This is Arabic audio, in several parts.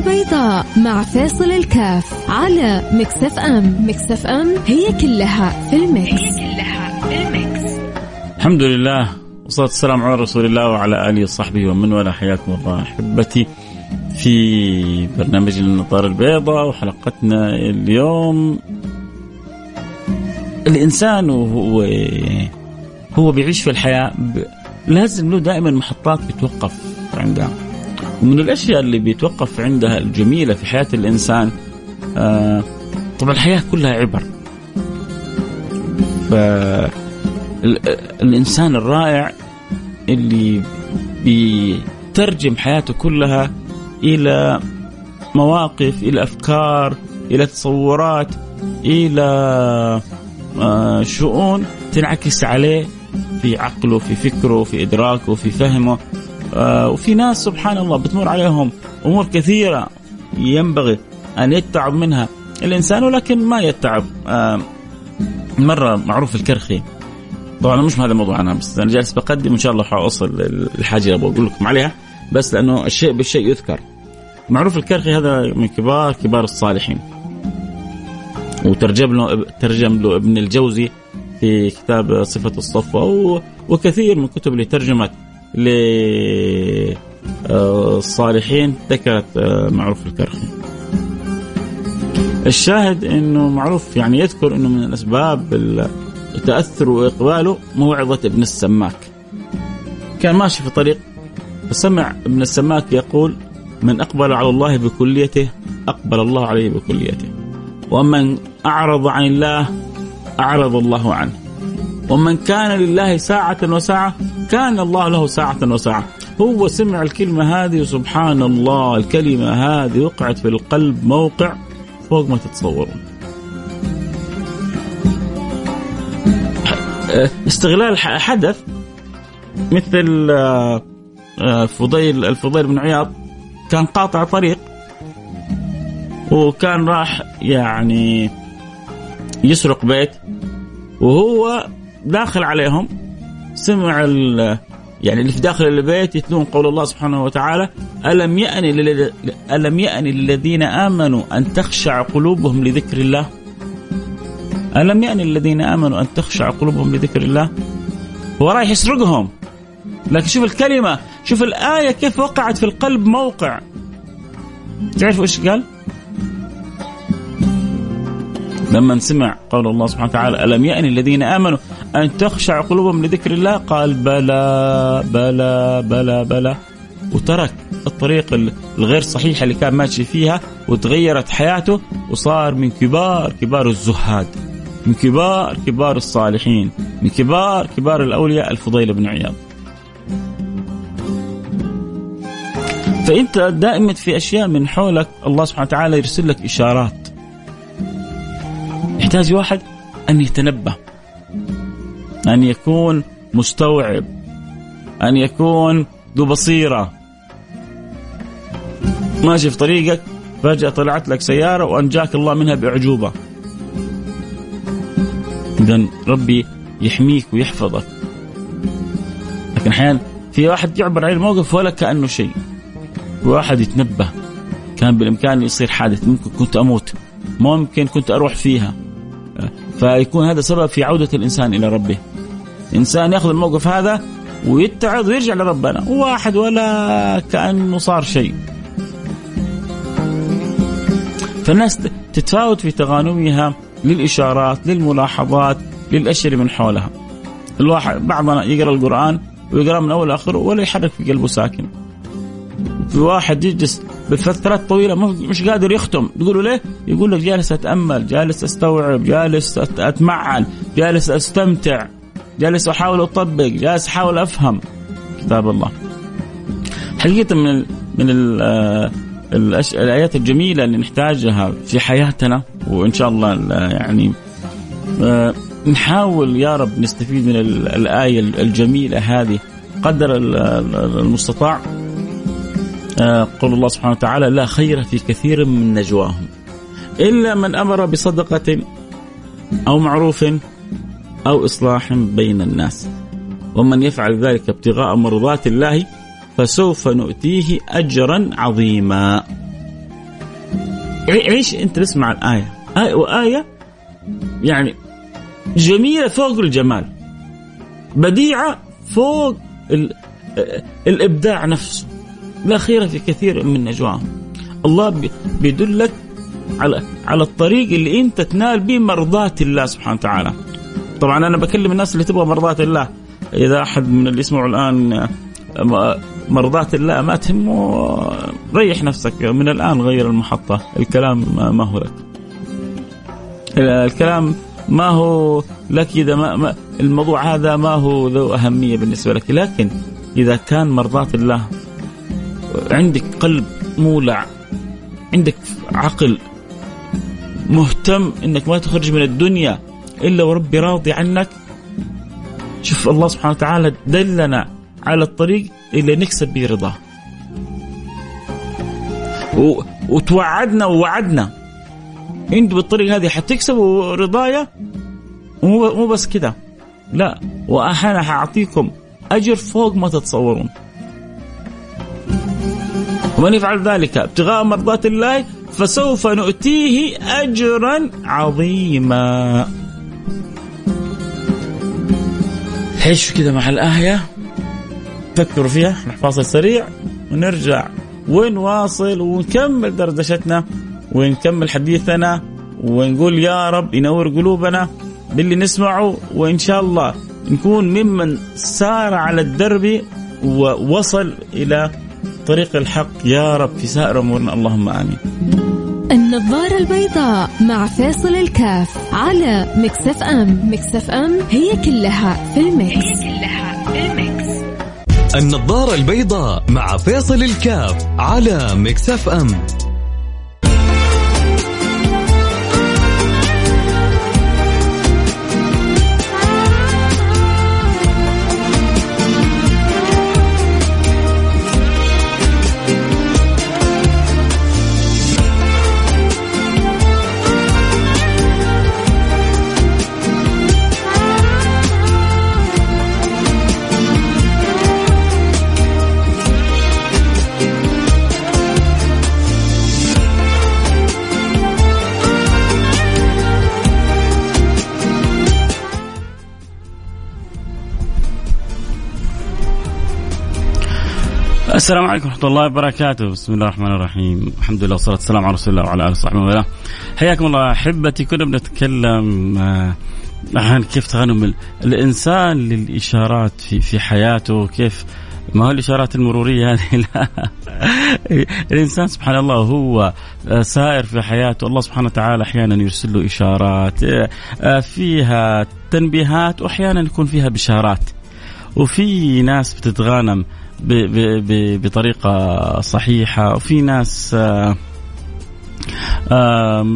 البيضاء مع فيصل الكاف على Mix FM. Mix FM it's all in the mix, it's all in the mix. الحمد لله والصلاة والسلام على رسول الله وعلى آله وصحبه ومن والاه. حياكم الله أحبتي في برنامج النظارة البيضاء وحلقتنا اليوم. الإنسان وهو هو بيعيش في الحياة لازم له دائما محطات بيتوقف عندها. ومن الأشياء اللي بيتوقف عندها الجميلة في حياة الإنسان آه طبعا الحياة كلها عبر. فالانسان الرائع اللي بيترجم حياته كلها إلى مواقف إلى أفكار إلى تصورات إلى آه شؤون تنعكس عليه في عقله في فكره في إدراكه في فهمه. وفي ناس سبحان الله بتمر عليهم أمور كثيرة ينبغي أن يتعب منها. الإنسان ولكن ما يتعب. آه مرة معروف الكرخي. طبعا مش هذا الموضوع أنا بس أنا جالس بقدم إن شاء الله حاوصل الحاجة اللي بقول لكم عليها بس لأنه الشيء بالشيء يذكر. معروف الكرخي هذا من كبار كبار الصالحين. وترجم له ترجم له ابن الجوزي في كتاب صفة الصفوة وكثير من الكتب اللي ترجمت. للصالحين ذكرت آه، معروف الكرخي. الشاهد إنه معروف يعني يذكر إنه من الأسباب التأثر وإقباله موعظة ابن السماك. كان ماشي في طريق فسمع ابن السماك يقول من أقبل على الله بكليته أقبل الله عليه بكليته. ومن أعرض عن الله أعرض الله عنه. ومن كان لله ساعة وساعة كان الله له ساعة وساعة. هو سمع الكلمة هذه وسبحان الله الكلمة هذه وقعت في القلب موقع فوق ما تتصورون. استغلال حدث مثل آه، آه، فضيل الفضيل بن عياض كان قاطع طريق وكان راح يعني يسرق بيت وهو داخل عليهم سمع يعني اللي في داخل البيت يتلون قول الله سبحانه وتعالى ألم يأن ألم يأن للذين آمنوا أن تخشع قلوبهم لذكر الله؟ ألم يأن للذين آمنوا أن تخشع قلوبهم لذكر الله؟ هو رايح يسرقهم. لكن شوف الكلمة شوف الآية كيف وقعت في القلب موقع. تعرفوا إيش قال؟ لما سمع قول الله سبحانه وتعالى ألم يأن الذين آمنوا أن تخشع قلوبهم لذكر الله؟ قال بلى بلى بلى بلى. وترك الطريق الغير صحيحة اللي كان ماشي فيها وتغيرت حياته وصار من كبار كبار الزهاد من كبار كبار الصالحين من كبار كبار الأولياء الفضيل بن عياض. فأنت دائما في أشياء من حولك الله سبحانه وتعالى يرسل لك إشارات. يحتاج واحد أن يتنبه أن يكون مستوعب أن يكون ذو بصيرة. ماشي في طريقك فجأة طلعت لك سيارة وأنجاك الله منها بأعجوبة. إذا ربي يحميك ويحفظك. لكن أحيانا في واحد يعبر عن الموقف ولا كأنه شيء. واحد يتنبه كان بالإمكان يصير حادث ممكن كنت أموت ممكن كنت أروح فيها. فيكون هذا سبب في عودة الإنسان إلى ربه. إنسان يأخذ الموقف هذا ويتعظ ويرجع لربنا. واحد ولا كأنه صار شيء. فالناس تتفاوت في تغانمها للإشارات للملاحظات للأشياء من حولها. الواحد بعضنا يقرأ القرآن ويقرأ من أول لآخره ولا يحرك في قلبه ساكن. واحد يجلس بفترات طويلة مش قادر يختم تقول ليه؟ يقول لك جالس أتأمل، جالس أستوعب، جالس أتمعن، جالس أستمتع، جالس أحاول أطبق، جالس أحاول أفهم كتاب الله. حقيقة من ال من ال آه، الآيات الجميلة اللي نحتاجها في حياتنا وإن شاء الله يعني آه، نحاول يا رب نستفيد من الآية الجميلة هذه قدر المستطاع قول الله سبحانه وتعالى لا خير في كثير من نجواهم إلا من أمر بصدقة أو معروف أو إصلاح بين الناس. ومن يفعل ذلك ابتغاء مرضات الله فسوف نؤتيه أجرا عظيما. عيش أنت تسمع الآية. آية وآية يعني جميلة فوق الجمال بديعة فوق الإبداع نفسه. لا خير في كثير من نجواهم. الله بيدلك على على الطريق اللي انت تنال به مرضات الله سبحانه وتعالى. طبعا أنا بكلم الناس اللي تبغى مرضات الله. إذا أحد من اللي يسمعوا الآن مرضات الله ما تهمه ريح نفسك من الآن غير المحطة. الكلام ما هو لك. الكلام ما هو لك إذا ما, ما الموضوع هذا ما هو ذو أهمية بالنسبة لك. لكن إذا كان مرضات الله عندك قلب مولع عندك عقل مهتم إنك ما تخرج من الدنيا إلا وربي راضي عنك. شوف الله سبحانه وتعالى دلنا على الطريق اللي نكسب به رضاه وتوعدنا ووعدنا. أنتوا بالطريقة هذه حتكسبوا رضايا؟ مو بس كذا لا وأنا حأعطيكم أجر فوق ما تتصورون. ومن يفعل ذلك ابتغاء مرضات الله فسوف نؤتيه اجرا عظيما. عيشوا كذا مع الآية؟ فكروا فيها فاصل سريع. ونرجع. ونواصل ونكمل دردشتنا ونكمل حديثنا ونقول يا رب ينور قلوبنا باللي نسمعه وإن شاء الله نكون ممن سار على الدرب ووصل إلى طريق الحق يا رب في سائر أمورنا اللهم آمين. النظارة البيضاء مع فيصل الكاف على Mix FM، Mix FM it's all in the mix. it's all in the mix. النظارة البيضاء مع فيصل الكاف على Mix FM. السلام عليكم ورحمة الله وبركاته، بسم الله الرحمن الرحيم، الحمد لله والصلاة والسلام على رسول الله وعلى آله وصحبه وسلم. حياكم الله أحبتي، كنا بنتكلم آه، عن كيف تغنم الإنسان للإشارات في في حياته، كيف ما هو الإشارات المرورية هذه؟ لا. الإنسان سبحان الله هو آه، سائر في حياته. الله سبحانه وتعالى أحيانا يرسل له إشارات آه، فيها تنبيهات وأحيانا يكون فيها بشارات. وفي ناس بتتغانم بطريقة صحيحة. وفي ناس آه،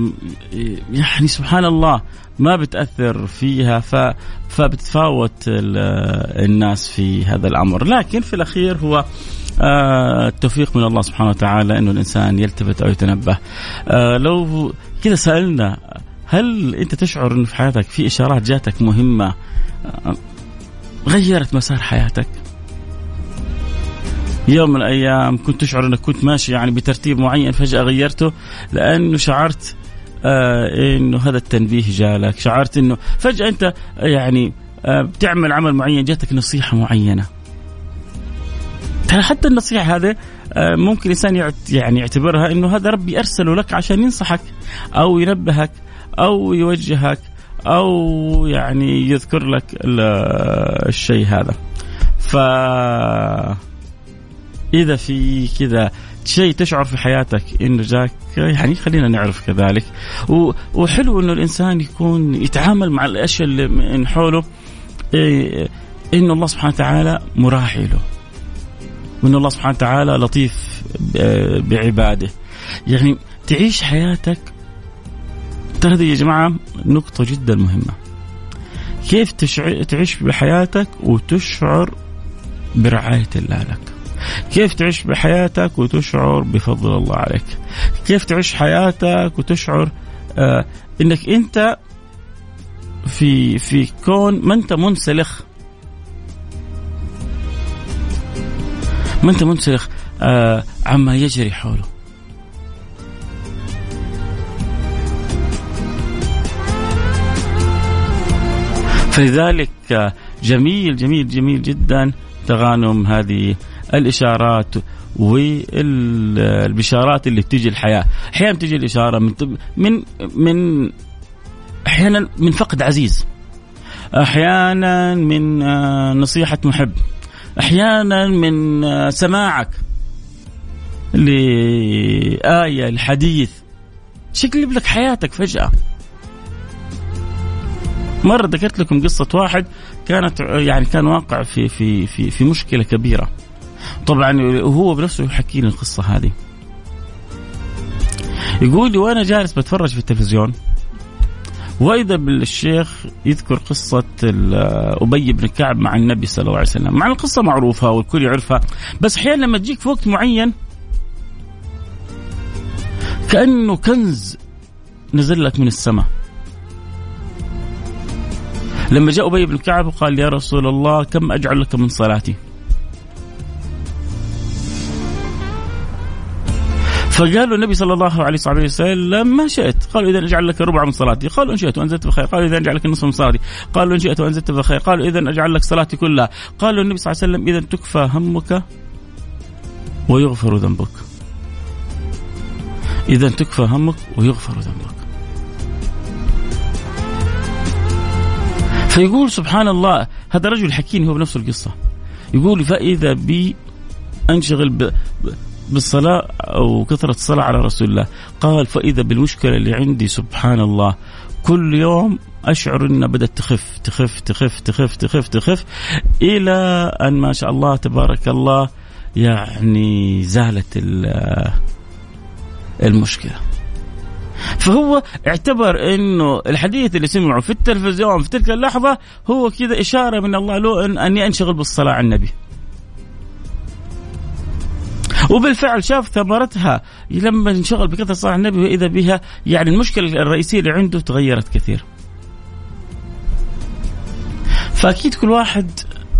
يعني سبحان الله ما بتأثر فيها فبتتفاوت الناس في هذا الأمر. لكن في الأخير هو آه، التوفيق من الله سبحانه وتعالى إنه الإنسان يلتفت أو يتنبه. آه، لو كذا سألنا هل أنت تشعر انه في حياتك في إشارات جاتك مهمة غيرت مسار حياتك؟ يوم من الأيام كنت تشعر انك كنت ماشي يعني بترتيب معين فجأة غيرته لأنه شعرت آه إنه هذا التنبيه جالك شعرت إنه فجأة أنت يعني آه بتعمل عمل معين جاتك نصيحة معينة. ترى حتى النصيحة هذه آه ممكن الانسان يعني يعتبرها إنه هذا ربي أرسله لك عشان ينصحك أو ينبهك أو يوجهك أو يعني يذكر لك الشيء هذا. ف إذا في كذا شيء تشعر في حياتك إنه جاك يعني خلينا نعرف كذلك. وحلو إنه الإنسان يكون يتعامل مع الأشياء اللي من حوله إيه انه الله سبحانه وتعالى مراعي له. وإن الله سبحانه وتعالى لطيف بعباده. يعني تعيش حياتك ترى هذه يا جماعة نقطة جدا مهمة. كيف تعيش بحياتك وتشعر برعاية الله لك؟ كيف تعيش بحياتك وتشعر بفضل الله عليك؟ كيف تعيش حياتك وتشعر آه إنك أنت في في كون ما أنت منسلخ؟ ما أنت منسلخ آه عما يجري حوله. فلذلك آه، جميل جميل جميل جدا تغانم هذه الإشارات والبشارات اللي بتيجي الحياة، أحيانا تجي الإشارة من من من أحيانا من فقد عزيز. أحيانا من آه، نصيحة محب. أحيانا من آه، سماعك لآية الحديث شكل لك حياتك فجأة. مرة ذكرت لكم قصة واحد كانت يعني كان واقع في في في في مشكلة كبيرة. طبعا وهو بنفسه يحكي لي القصة هذه يقول لي وأنا جالس بتفرج في التلفزيون وإذا بالشيخ يذكر قصة أبي بن كعب مع النبي صلى الله عليه وسلم، مع القصة معروفة والكل يعرفها، بس أحيانا لما تجيك في وقت معين كأنه كنز نزل لك من السماء. لما جاء أبي بن كعب وقال يا رسول الله كم أجعل لك من صلاتي؟ فقالوا النبي صلى الله عليه وسلم ما شئت. قالوا إذا أجعل لك ربع من صلاتي. قالوا إن شئت وأنزلت بخير. قالوا إذا أجعل لك نصف من صلاتي. قالوا إن شئت وأنزلت بخير. قالوا إذا أجعل لك صلاتي كلها. قالوا النبي صلى الله عليه وسلم إذا تكفى همك ويغفر ذنبك. إذا تكفى همك ويغفر ذنبك. فيقول سبحان الله هذا رجل حكيني هو بنفس القصة. يقول فإذا بي أنشغل بالصلاة أو كثرة الصلاة على رسول الله قال فإذا بالمشكلة اللي عندي سبحان الله كل يوم أشعر أنها بدأت تخف تخف تخف تخف تخف تخف إلى أن ما شاء الله تبارك الله يعني زالت المشكلة فهو اعتبر إنه الحديث اللي سمعه في التلفزيون في تلك اللحظة هو كذا إشارة من الله له أن اني انشغل بالصلاة على النبي. وبالفعل شاف ثمرتها لما انشغل بكثرة صلاة النبي وإذا بها يعني المشكلة الرئيسية اللي عنده تغيرت كثير. فأكيد كل واحد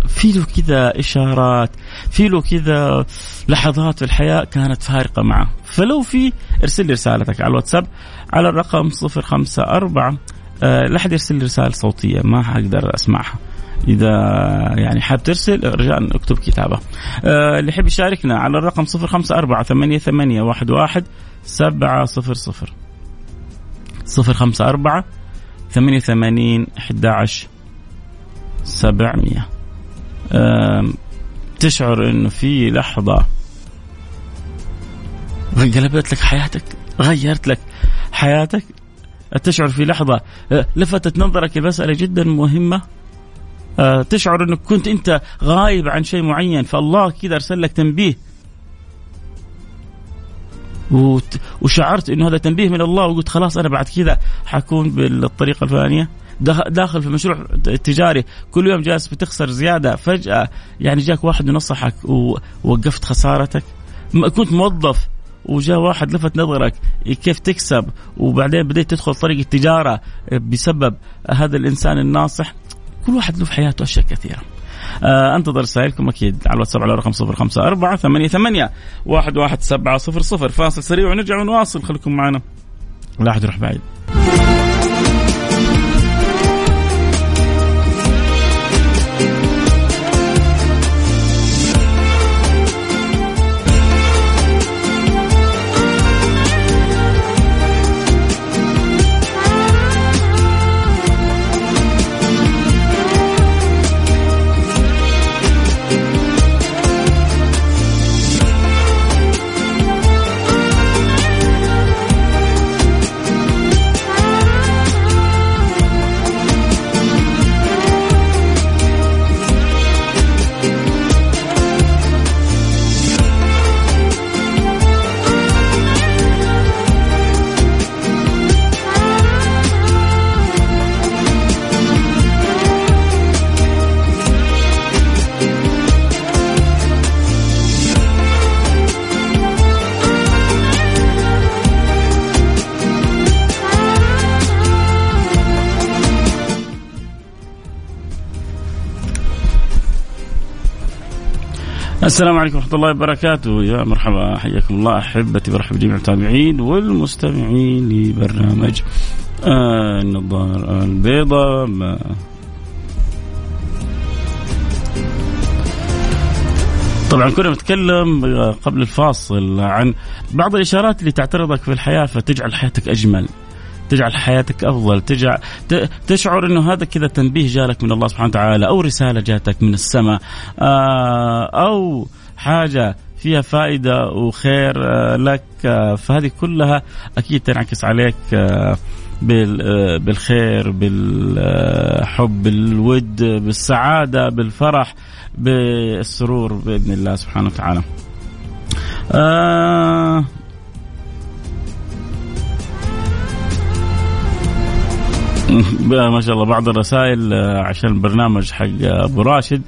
في له كذا إشارات في له كذا لحظات في الحياة كانت فارقة معه فلو في ارسل لي رسالتك على الواتساب على الرقم 054 أه لا حد يرسل لي رسالة صوتية ما حقدر أسمعها إذا يعني حاب ترسل رجاء اكتب كتابة. أه اللي يحب يشاركنا على الرقم 054 88 11 700 054 88 11 700 أه تشعر إنه في لحظة قلبت لك حياتك؟ غيرت لك حياتك؟ تشعر في لحظة أه، لفتت نظرك المسألة جدا مهمة؟ آه، تشعر إنك كنت أنت غايب عن شيء معين فالله كذا أرسل لك تنبيه. وشعرت إنه هذا تنبيه من الله وقلت خلاص أنا بعد كذا حكون بالطريقة الفلانية. داخل في مشروع تجاري كل يوم جالس بتخسر زيادة فجأة يعني جاك واحد ونصحك ووقفت خسارتك. كنت موظف وجاء واحد لفت نظرك كيف تكسب وبعدين بديت تدخل طريق التجارة بسبب هذا الإنسان الناصح. كل واحد له في حياته أشياء كثيرة. آه أنتظر رسائلكم أكيد على الواتساب على رقم 054 88 11700 فاصل سريع ونرجع ونواصل. خليكم معنا. لا أحد يروح بعيد. السلام عليكم ورحمة الله وبركاته. يا مرحبا حياكم الله أحبتي برحب جميع المتابعين والمستمعين لبرنامج آه، النظارة البيضاء. طبعا كنا بنتكلم آه، قبل الفاصل عن بعض الإشارات اللي تعترضك في الحياة فتجعل حياتك أجمل. تجعل حياتك أفضل تجعل تشعر إنه هذا كذا تنبيه جالك من الله سبحانه وتعالى أو رسالة جاتك من السماء آه، أو حاجة فيها فائدة وخير آه، لك آه، فهذه كلها أكيد تنعكس عليك بالخير بالحب بالود بالسعادة بالفرح بالسرور بإذن الله سبحانه وتعالى. آه ما شاء الله بعض الرسائل عشان البرنامج حق أبو راشد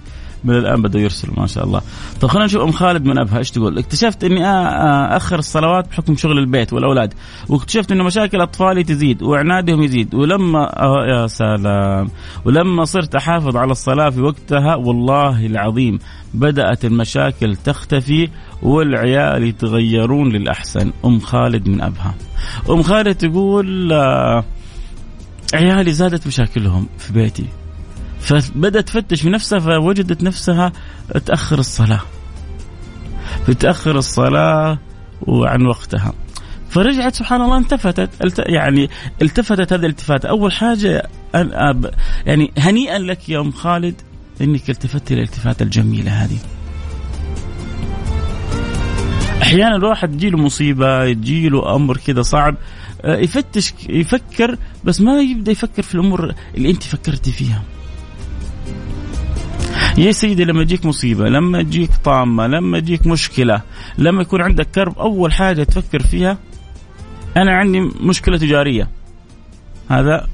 من الآن بدا يرسل ما شاء الله. طيب خلينا نشوف أم خالد من أبها إيش تقول؟ اكتشفت إني أخر الصلوات بحكم شغل البيت والأولاد، واكتشفت إنه مشاكل أطفالي تزيد وعنادهم يزيد، ولما يا سلام، ولما صرت أحافظ على الصلاة في وقتها والله العظيم بدأت المشاكل تختفي والعيال يتغيرون للأحسن، أم خالد من أبها. أم خالد تقول عيالي زادت مشاكلهم في بيتي. فبدأت تفتش في نفسها فوجدت نفسها تأخر الصلاة. بتأخر الصلاة وعن وقتها. فرجعت سبحان الله التفتت يعني التفتت هذه الالتفاتة أول حاجة يعني هنيئا لك يا أم خالد أنك التفتي الالتفاتة الجميلة هذه. أحيانا الواحد تجيله مصيبة تجيله أمر كذا صعب يفتش يفكر بس ما يبدأ يفكر في الأمور اللي أنت فكرتي فيها. يا سيدي لما يجيك مصيبة لما يجيك طامة لما يجيك مشكلة لما يكون عندك كرب أول حاجة تفكر فيها أنا عندي مشكلة تجارية. هذا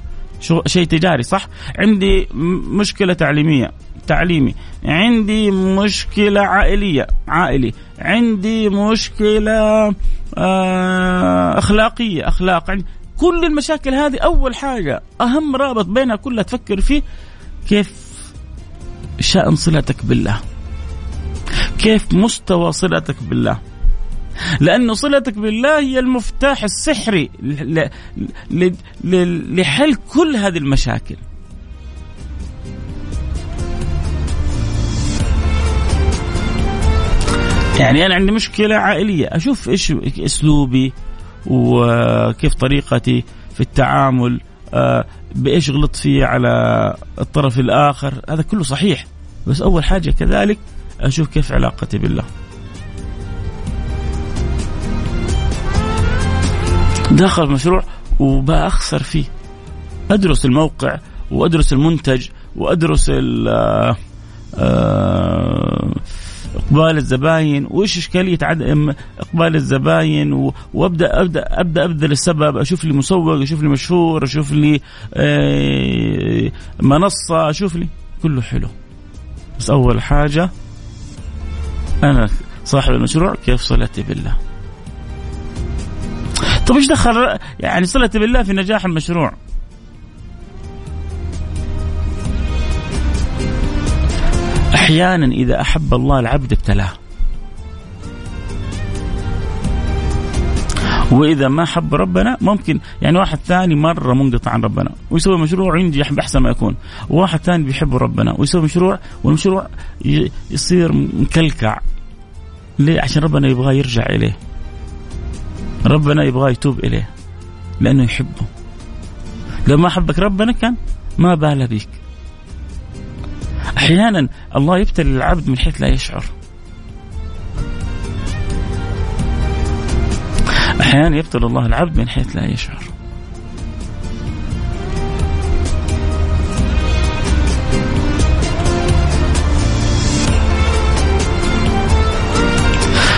شيء تجاري صح؟ عندي مشكلة تعليمية تعليمي. عندي مشكلة عائلية عائلي. عندي مشكلة آه، أخلاقية أخلاق. عندي كل المشاكل هذه أول حاجة أهم رابط بينها كلها تفكر فيه كيف شأن صلتك بالله. كيف مستوى صلتك بالله. لأن صلتك بالله هي المفتاح السحري لحل كل هذه المشاكل. يعني أنا عندي مشكلة عائلية. أشوف إيش أسلوبي وكيف طريقتي في التعامل آه، بإيش غلط فيه على الطرف الآخر. هذا كله صحيح. بس أول حاجة كذلك أشوف كيف علاقتي بالله. داخل مشروع وبأخسر فيه. أدرس الموقع وأدرس المنتج وأدرس آه، آه، إقبال الزباين وإيش إشكالية عدم إقبال الزباين؟ وأبدأ أبدأ أبدأ أبذل السبب أشوف لي مسوق أشوف لي مشهور أشوف لي آه، منصة أشوف لي كله حلو. بس أول حاجة أنا صاحب المشروع كيف صلتي بالله؟ طيب إيش دخل يعني صلتي بالله في نجاح المشروع؟ أحيانا إذا أحب الله العبد ابتلاه. وإذا ما حب ربنا ممكن يعني واحد ثاني مرة منقطع عن ربنا ويسوي مشروع ينجح بأحسن ما يكون. وواحد ثاني بيحب ربنا ويسوي مشروع والمشروع يصير مكلكع. ليه؟ عشان ربنا يبغاه يرجع إليه. ربنا يبغاه يتوب إليه لأنه يحبه. لو ما حبك ربنا كان ما بال بيك أحيانا الله يبتلي العبد من حيث لا يشعر. أحيانا يبتلي الله العبد من حيث لا يشعر.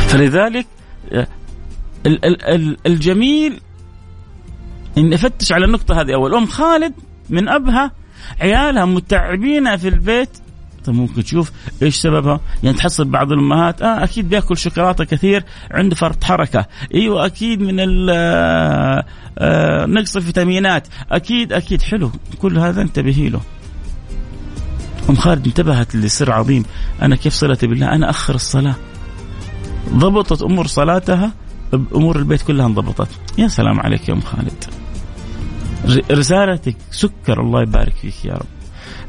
فلذلك آه، الجميل إن أفتش على النقطة هذه أول. أم خالد من أبها عيالها متعبين في البيت. طيب ممكن تشوف إيش سببها؟ يعني تحصل بعض الأمهات آه أكيد بيأكل شوكولاتة كثير عنده فرط حركة. إيوه أكيد من آه، آه، نقص الفيتامينات. أكيد أكيد. حلو. كل هذا انتبهي له. أم خالد انتبهت لسر عظيم. أنا كيف صلتي بالله؟ أنا آخر الصلاة. ضبطت أمور صلاتها أمور البيت كلها انضبطت. يا سلام عليك يا أم خالد. رسالتك. سكر الله يبارك فيك يا رب.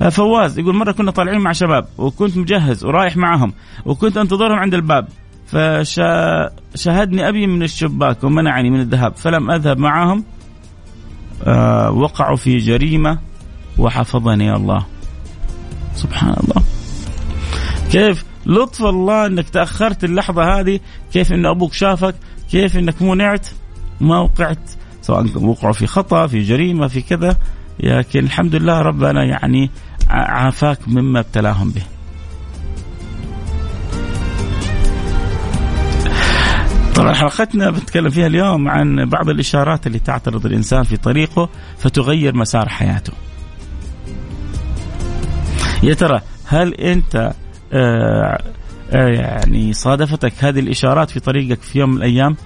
آه، فواز يقول مرة كنا طالعين مع شباب وكنت مجهز ورايح معهم وكنت انتظرهم عند الباب. فشاهدني أبي من الشباك ومنعني من الذهاب فلم أذهب معهم. آه وقعوا في جريمة وحفظني الله. سبحان الله. كيف لطف الله إنك تأخرت اللحظة هذه كيف إن أبوك شافك كيف إنك منعت ما وقعت سواء وقعوا في خطأ في جريمة في كذا. لكن الحمد لله ربنا يعني عافاك مما ابتلاهم به. طبعا حلقتنا بنتكلم فيها اليوم عن بعض الإشارات اللي تعترض الإنسان في طريقه فتغير مسار حياته. يا ترى هل أنت آه آه يعني صادفتك هذه الإشارات في طريقك في يوم من الأيام؟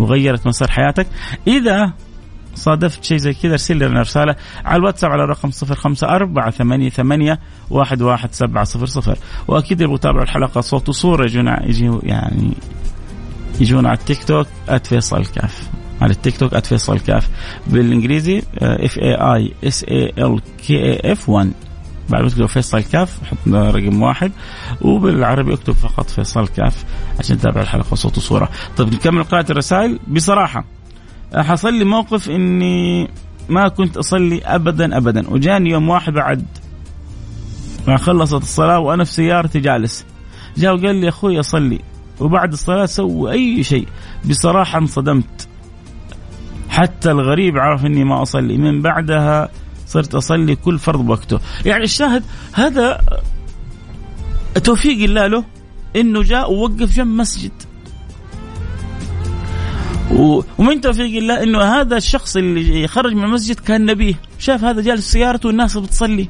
وغيرت مسار حياتك؟ إذا صادفت شيء زي كذا ارسل لنا رساله على الواتساب على رقم 054 ثمانية ثمانية واحد واحد سبعة صفر صفر. وأكيد اللي يتابعوا الحلقة صوت وصورة يجونا يجي يعني يجونا على التيك توك @فيصل كاف. على التيك توك @فيصل كاف. بالإنجليزي F A I S A L K A F 1 بعد ما تكتب فيصل كاف حط رقم واحد. وبالعربي اكتب فقط فيصل كاف عشان تتابع الحلقة صوت وصورة. طيب نكمل قراءة الرسائل. بصراحة حصل لي موقف إني ما كنت أصلي ابدا ابدا. وجاني يوم واحد بعد ما خلصت الصلاة وأنا في سيارتي جالس. جاء وقال لي أخوي أصلي. وبعد الصلاة سوي أي شيء. بصراحة انصدمت. حتى الغريب عرف إني ما أصلي. من بعدها صرت أصلي كل فرض وقته يعني الشاهد هذا توفيق الله له إنه جاء ووقف جنب مسجد. ومن توفيق الله إنه هذا الشخص اللي خرج من المسجد كان نبيه. شاف هذا جالس سيارته والناس بتصلي.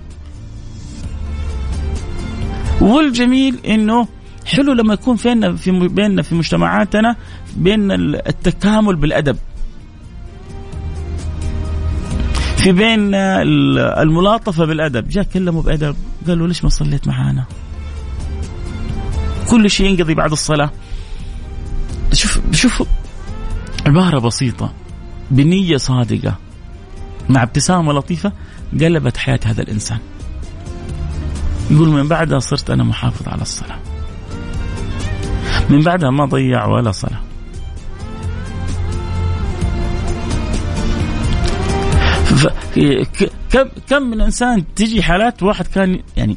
والجميل إنه حلو لما يكون فينا في بيننا في مجتمعاتنا بين التكامل بالأدب. في بين الملاطفة بالأدب. جاء كلمه بأدب. قال له ليش ما صليت معانا؟ كل شيء ينقضي بعد الصلاة. شوف شوف عبارة بسيطة. بنية صادقة. مع ابتسامة لطيفة قلبت حياة هذا الإنسان. يقول من بعدها صرت أنا محافظ على الصلاة. من بعدها ما ضيع ولا صلاة. كم كم من إنسان تجي حالات واحد كان يعني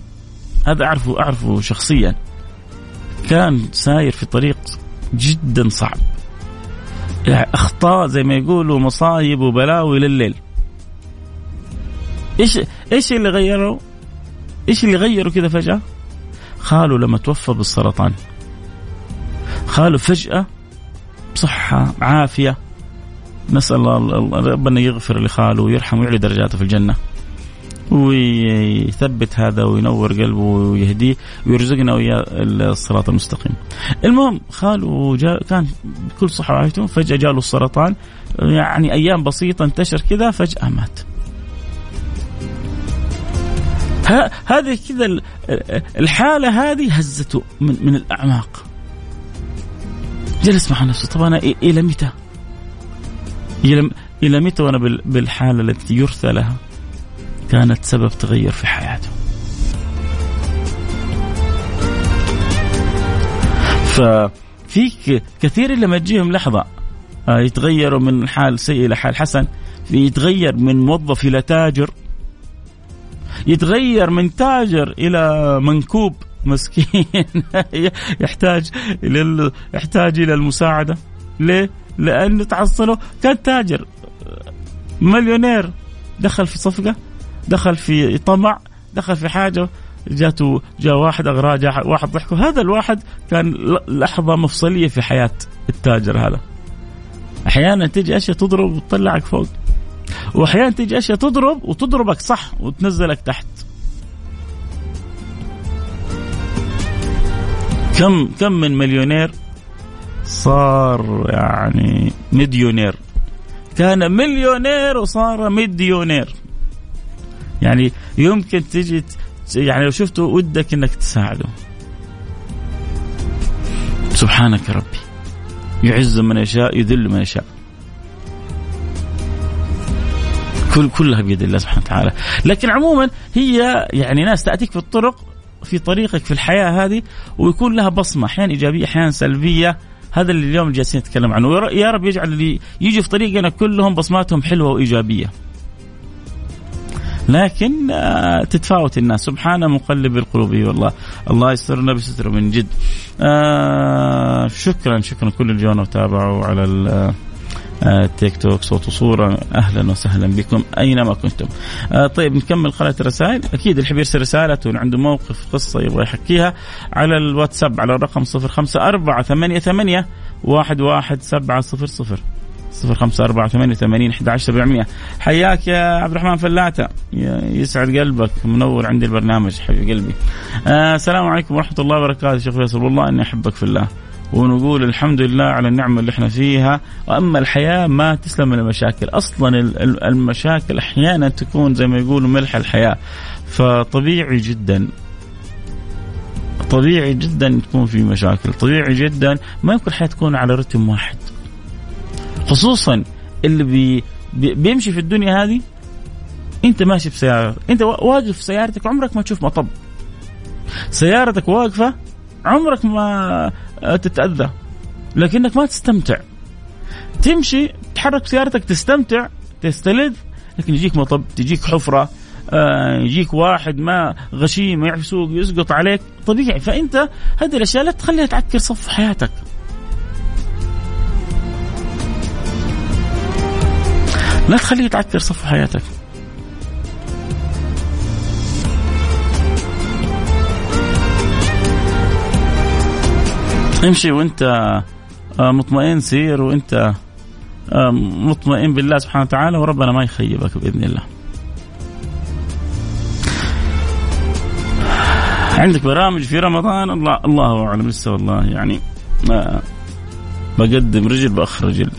هذا اعرفه أعرفه شخصيا. كان ساير في طريق جدا صعب. يعني أخطاء زي ما يقولوا مصايب وبلاوي لليل. إيش إيش اللي غيره؟ إيش اللي غيره كذا فجأة؟ خاله لما توفى بالسرطان. خاله فجأة بصحة عافية. نسأل الله ربنا يغفر لخاله ويرحمه ويعلي درجاته في الجنة ويثبت هذا وينور قلبه ويهديه ويرزقنا وياه الصراط المستقيم. المهم خاله جاء كان بكل صحه وعافيته فجأة جاله السرطان يعني أيام بسيطة انتشر كذا فجأة مات. هذه كذا الحالة هذه هزته من, من الأعماق. جلس مع نفسه طب أنا إلى متى؟ إلى متى وأنا بالحالة التي يرثى لها؟ كانت سبب تغير في حياته ففي كثير لما تجيهم لحظة آه، يتغيروا من حال سيء إلى حال حسن يتغير من موظف إلى تاجر يتغير من تاجر إلى منكوب مسكين يحتاج يحتاج إلى المساعدة ليه؟ لأنه تحصله كان تاجر مليونير. دخل في صفقة دخل في طمع دخل في حاجة جاته جاء واحد اغراه جاء واحد ضحكه هذا الواحد كان لحظة مفصلية في حياة التاجر هذا. أحيانا تيجي أشياء تضرب وتطلعك فوق. وأحيانا تيجي أشياء تضرب وتضربك صح وتنزلك تحت. كم كم من مليونير صار يعني مليونير كان مليونير وصار مليونير يعني يمكن تجي يعني لو شفته ودك إنك تساعده. سبحانك ربي. يعز من يشاء يذل من يشاء. كل كلها بيد الله سبحانه وتعالى. لكن عموما هي يعني ناس تأتيك في الطرق في طريقك في الحياة هذه ويكون لها بصمة. أحيانا إيجابية أحيانا سلبية. هذا اللي اليوم جالسين نتكلم عنه. يا رب يجعل اللي يجي في طريقنا كلهم بصماتهم حلوة وإيجابية. لكن آه، تتفاوت الناس. سبحان مقلب القلوب. والله. الله يسترنا بستره من جد. آه شكرا شكرا. كل اللي جونا وتابعوا على تيك توك صوت وصورة أهلا وسهلا بكم أينما كنتم. آه طيب نكمل قراءة الرسائل. أكيد اللي يرسل رسالة عنده موقف قصة يبغى يحكيها على الواتساب على الرقم صفر خمسة أربعة ثمانية ثمانية واحد واحد سبعة صفر صفر. صفر خمسة أربعة ثمانية وثمانين أحد عشر سبعمية حياك يا عبد الرحمن فلاتة. يسعد قلبك منور عندي البرنامج حبيب قلبي. آه السلام عليكم ورحمة الله وبركاته شيخ فيصل. والله إني أحبك في الله. ونقول الحمد لله على النعمة اللي إحنا فيها. وأما الحياة ما تسلم من المشاكل. أصلا المشاكل أحيانا تكون زي ما يقولوا ملح الحياة. فطبيعي جدا طبيعي جدا تكون في مشاكل. طبيعي جدا ما يمكن الحياة تكون على رتم واحد. خصوصا اللي بي بيمشي في الدنيا هذه أنت ماشي بسيارة أنت واقف في سيارتك عمرك ما تشوف مطب. سيارتك واقفة عمرك ما تتأذى. لكنك ما تستمتع. تمشي تحرك سيارتك تستمتع تستلذ لكن يجيك مطب تجيك حفرة آه يجيك واحد ما غشيم ما يعرف يسوق يسقط عليك. طبيعي. فأنت هذه الأشياء لا تخليها تعكر صف حياتك. لا تخليه يتعكر صف حياتك. امشي وانت آه، مطمئن سير وانت آه، مطمئن بالله سبحانه وتعالى وربنا ما يخيبك بإذن الله. عندك برامج في رمضان الله الله أعلم لسه والله يعني ما بقدم رجل بأخر رجل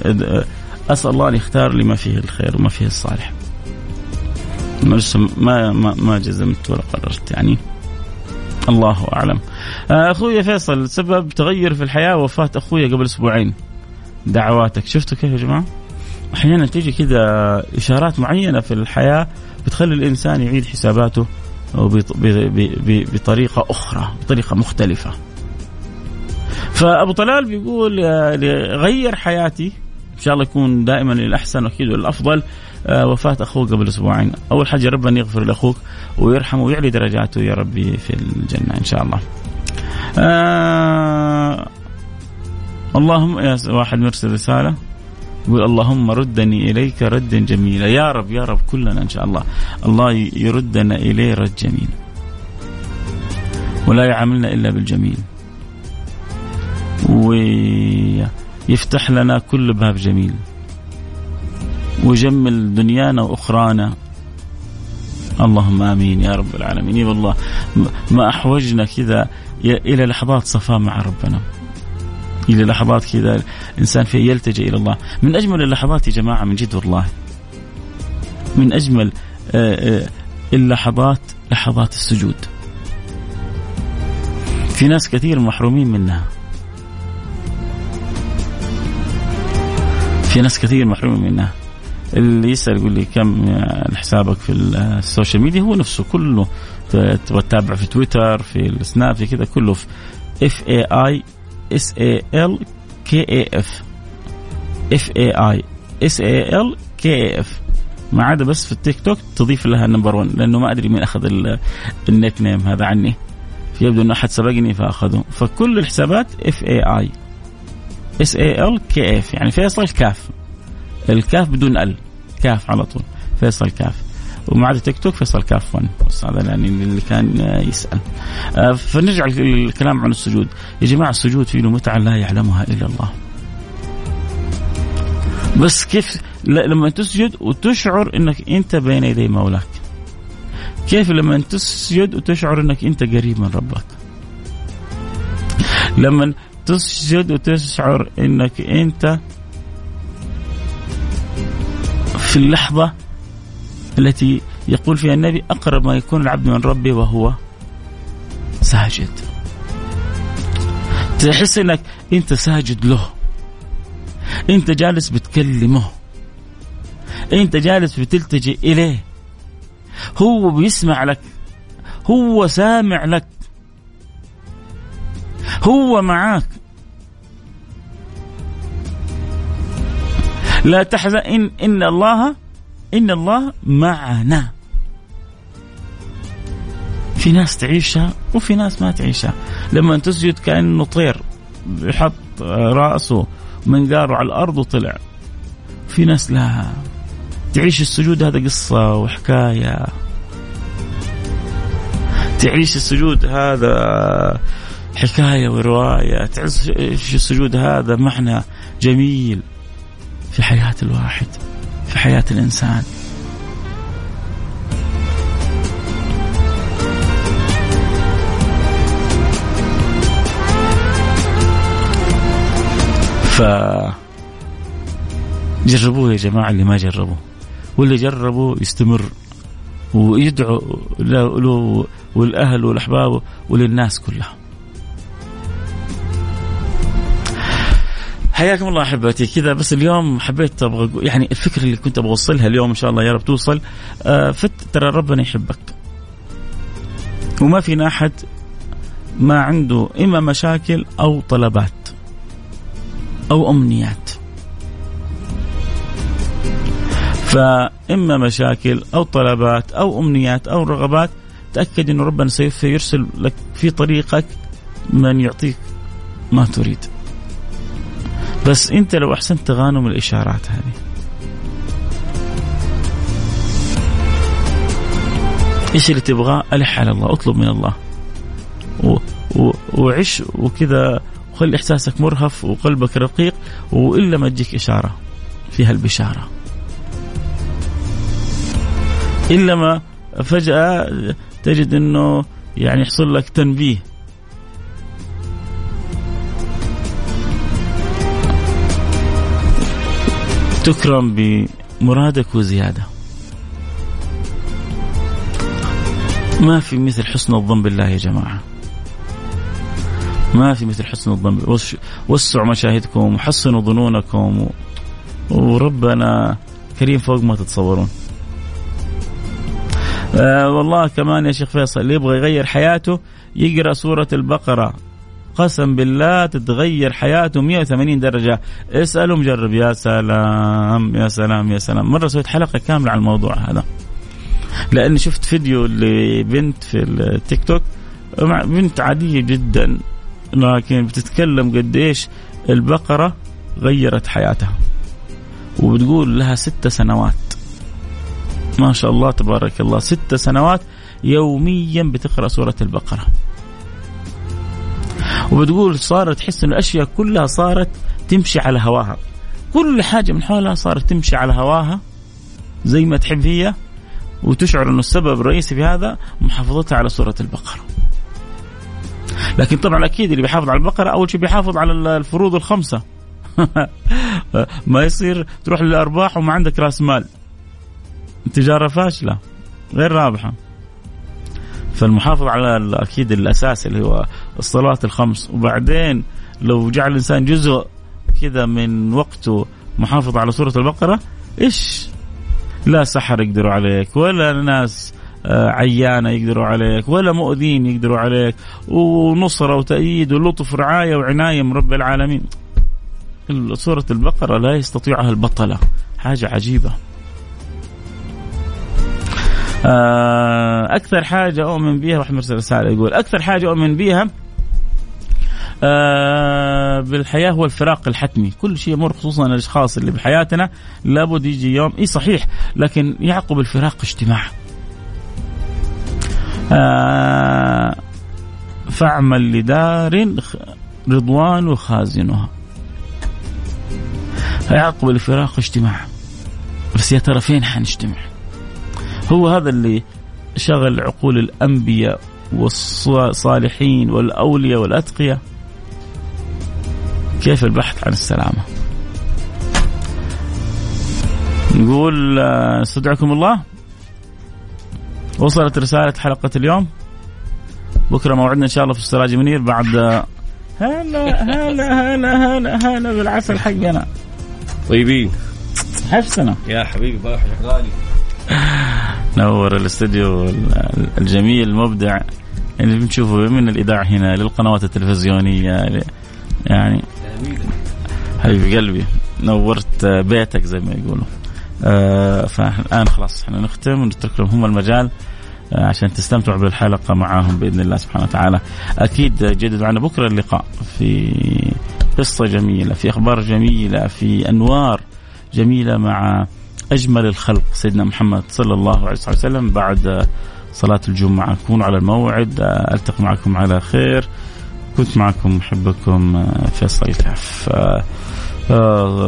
أسأل الله أن يختار لي ما فيه الخير وما فيه الصالح. لسه ما ما ما جزمت ولا قررت يعني الله أعلم. آه، أخوي فيصل سبب تغير في الحياة وفاه أخوي قبل أسبوعين. دعواتك شفتوا كيف يا جماعة؟ أحيانا تيجي كذا إشارات معينة في الحياة بتخلي الإنسان يعيد حساباته بطريقة أخرى بطريقة مختلفة. فأبو طلال بيقول آه، غير حياتي إن شاء الله يكون دائما للأحسن واكيد والأفضل وفاة اخوه قبل أسبوعين. أول حاجة ربنا يغفر لأخوك ويرحمه ويعلي درجاته يا ربي في الجنة إن شاء الله. آه اللهم يا واحد مرسل رسالة يقول اللهم ردني إليك ردا جميلا. يا رب يا رب كلنا إن شاء الله. الله يردنا إليه رد جميل. ولا يعاملنا إلا بالجميل. ويفتح لنا كل باب جميل. ويجمل دنيانا وأخرانا. اللهم آمين يا رب العالمين. والله ما أحوجنا كذا إلى لحظات صفاء مع ربنا. إلى لحظات كذا الإنسان فيها يلتجئ إلى الله. من أجمل اللحظات يا جماعة من جد والله. من أجمل آه، آه، اللحظات لحظات السجود. في ناس كثير محرومين منها. في ناس كثير محرومين منها. اللي يسأل يقول لي كم حسابك في ال social media؟ هو نفسه كله تتابع في تويتر في السناب في كذا كله في F A I S A L K A F F A I S A L K A F ما عدا بس في التيك توك تضيف لها ال number 1 لأنه ما أدري مين أخذ ال nickname هذا عني. يبدو إنه أحد سبقني فأخذه. فكل الحسابات F A I S A L K F يعني فيصل كاف الكاف بدون ال. كاف على طول فيصل كاف. ومع تيك توك فيصل كاف 1 بس هذا يعني اللي كان يسأل. آه، فنرجع للكلام عن السجود. يا جماعة السجود فيه متعة لا يعلمها إلا الله. بس كيف لما تسجد وتشعر إنك أنت بين يدي مولاك. كيف لما تسجد وتشعر إنك أنت قريب من ربك. لما تسجد وتشعر إنك أنت في اللحظة التي يقول فيها النبي أقرب ما يكون العبد من ربه وهو ساجد. تحس إنك أنت ساجد له. أنت جالس بتكلمه. أنت جالس بتلتجئ إليه. هو بيسمع لك. هو سامع لك. هو معاك. لا تحزن إن, الله إن الله معنا. في ناس تعيشها وفي ناس ما تعيشها. لما تسجد كأنه طير يحط رأسه منقاره على الأرض وطلع. في ناس لا. تعيش السجود هذا قصة وحكاية. تعيش السجود هذا حكاية ورواية. تعيش السجود هذا معنى جميل. في حياة الواحد في حياة الإنسان. ف جربوه يا جماعة اللي ما جربوا واللي جربوا يستمر ويدعو له والأهل والأحباب وللناس كلها. حياكم الله أحبتي. كذا بس اليوم حبيت أبغى يعني الفكرة اللي كنت أبغى أوصلها اليوم إن شاء الله يا رب توصل. آه فت ترى ربنا يحبك. وما فينا أحد ما عنده إما مشاكل أو طلبات أو أمنيات. فإما مشاكل أو طلبات أو أمنيات أو رغبات تأكد إنه ربنا سوف يرسل لك في طريقك من يعطيك ما تريد. بس انت لو احسنت تغانم الاشارات هذه. إيش اللي تبغاه؟ الح على الله اطلب من الله. و و وعش وكذا وخلي احساسك مرهف وقلبك رقيق والا ما تجيك إشارة فيها البشاره إلا ما فجأة تجد إنه يعني يحصل لك تنبيه. تكرم بمرادك وزيادة. ما في مثل حسن الظن بالله يا جماعة. ما في مثل حسن الظن وسعوا مشاهدكم وحسنوا ظنونكم. وربنا كريم فوق ما تتصورون. آه والله كمان يا شيخ فيصل اللي يبغى يغير حياته يقرأ سورة البقرة. قسم بالله تتغير حياته 180 درجة. اسأله مجرب. يا سلام يا سلام يا سلام. مرة سويت حلقة كاملة على الموضوع هذا. لأني شفت فيديو لبنت في التيك توك بنت عادية جدا لكن بتتكلم قديش البقرة غيرت حياتها. وبتقول لها ست سنوات. ما شاء الله تبارك الله. ست سنوات يوميا بتقرأ سورة البقرة. وبتقول صارت تحس ان الأشياء كلها صارت تمشي على هواها. كل حاجة من حولها صارت تمشي على هواها زي ما تحب هي وتشعر إنه السبب الرئيسي في هذا محافظتها على سورة البقرة. لكن طبعا أكيد اللي بيحافظ على البقرة أول شيء بيحافظ على الفروض الخمسة. ما يصير تروح للأرباح وما عندك رأس مال. تجارة فاشلة غير رابحة. فالمحافظة على أكيد الأساس اللي هو الصلاة الخمس. وبعدين لو جعل الإنسان جزء كذا من وقته محافظة على سورة البقرة إيش؟ لا سحر يقدروا عليك ولا ناس آه، عيانة يقدروا عليك ولا مؤذين يقدروا عليك ونصرة وتأييد ولطف ورعاية وعناية من رب العالمين. سورة البقرة لا يستطيعها البطلة. حاجة عجيبة. أكثر حاجة أؤمن بها راح مرسل رسالة يقول أكثر حاجة أؤمن بها آه بالحياة هو الفراق الحتمي، كل شيء يمر خصوصا الأشخاص اللي بحياتنا لابد يجي يوم إي صحيح لكن يعقب الفراق اجتماع. آه فاعمل لدار رضوان خازنها. يعقب الفراق اجتماع. بس يا ترى فين حنجتمع؟ هو هذا اللي شغل عقول الأنبياء والصالحين والأولياء والأتقياء. كيف البحث عن السلامة؟ نقول آه، استودعكم الله. وصلت رسالة حلقة اليوم. بكرة موعدنا إن شاء الله في السراج منير بعد آه، هلا هلا هلا هلا هلا بالعسل حقنا. طيبين. حفصنا يا حبيبي غالي. نور الاستديو الجميل المبدع اللي بنشوفه من الإذاعة هنا للقنوات التلفزيونية. يعني حبيبي قلبي نورت بيتك زي ما يقولوا. آه فالآن خلاص إحنا نختم ونترك لهم هم المجال آه عشان تستمتعوا بالحلقة معاهم بإذن الله سبحانه وتعالى. أكيد جددوا معنا بكرة اللقاء في قصة جميلة، في أخبار جميلة، في أنوار جميلة مع أجمل الخلق. سيدنا محمد صلى الله عليه وسلم بعد صلاة الجمعة، كونوا على الموعد، آه، ألتقي معكم على خير. كنت معكم محبكم آه، فيصل الكاف. آه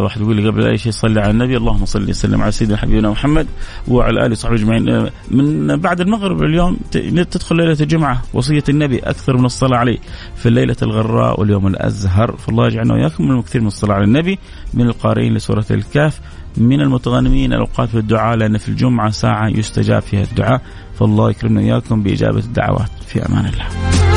واحد يقول لي قبل أي شيء صلي على النبي. اللهم صل وسلم على سيدنا حبيبنا محمد وعلى آله وصحبه أجمعين. آه، من بعد المغرب اليوم تدخل ليلة الجمعة. وصية النبي أكثر من الصلاة عليه في الليلة الغراء واليوم الأزهر. فالله يجعلنا وإياكم من المكثير من الصلاة على النبي من القارئين لسورة الكهف. من المتغنمين الأوقات في الدعاء لأن في الجمعة ساعة يستجاب فيها الدعاء فالله يكرمنا وإياكم بإجابة الدعوات في أمان الله.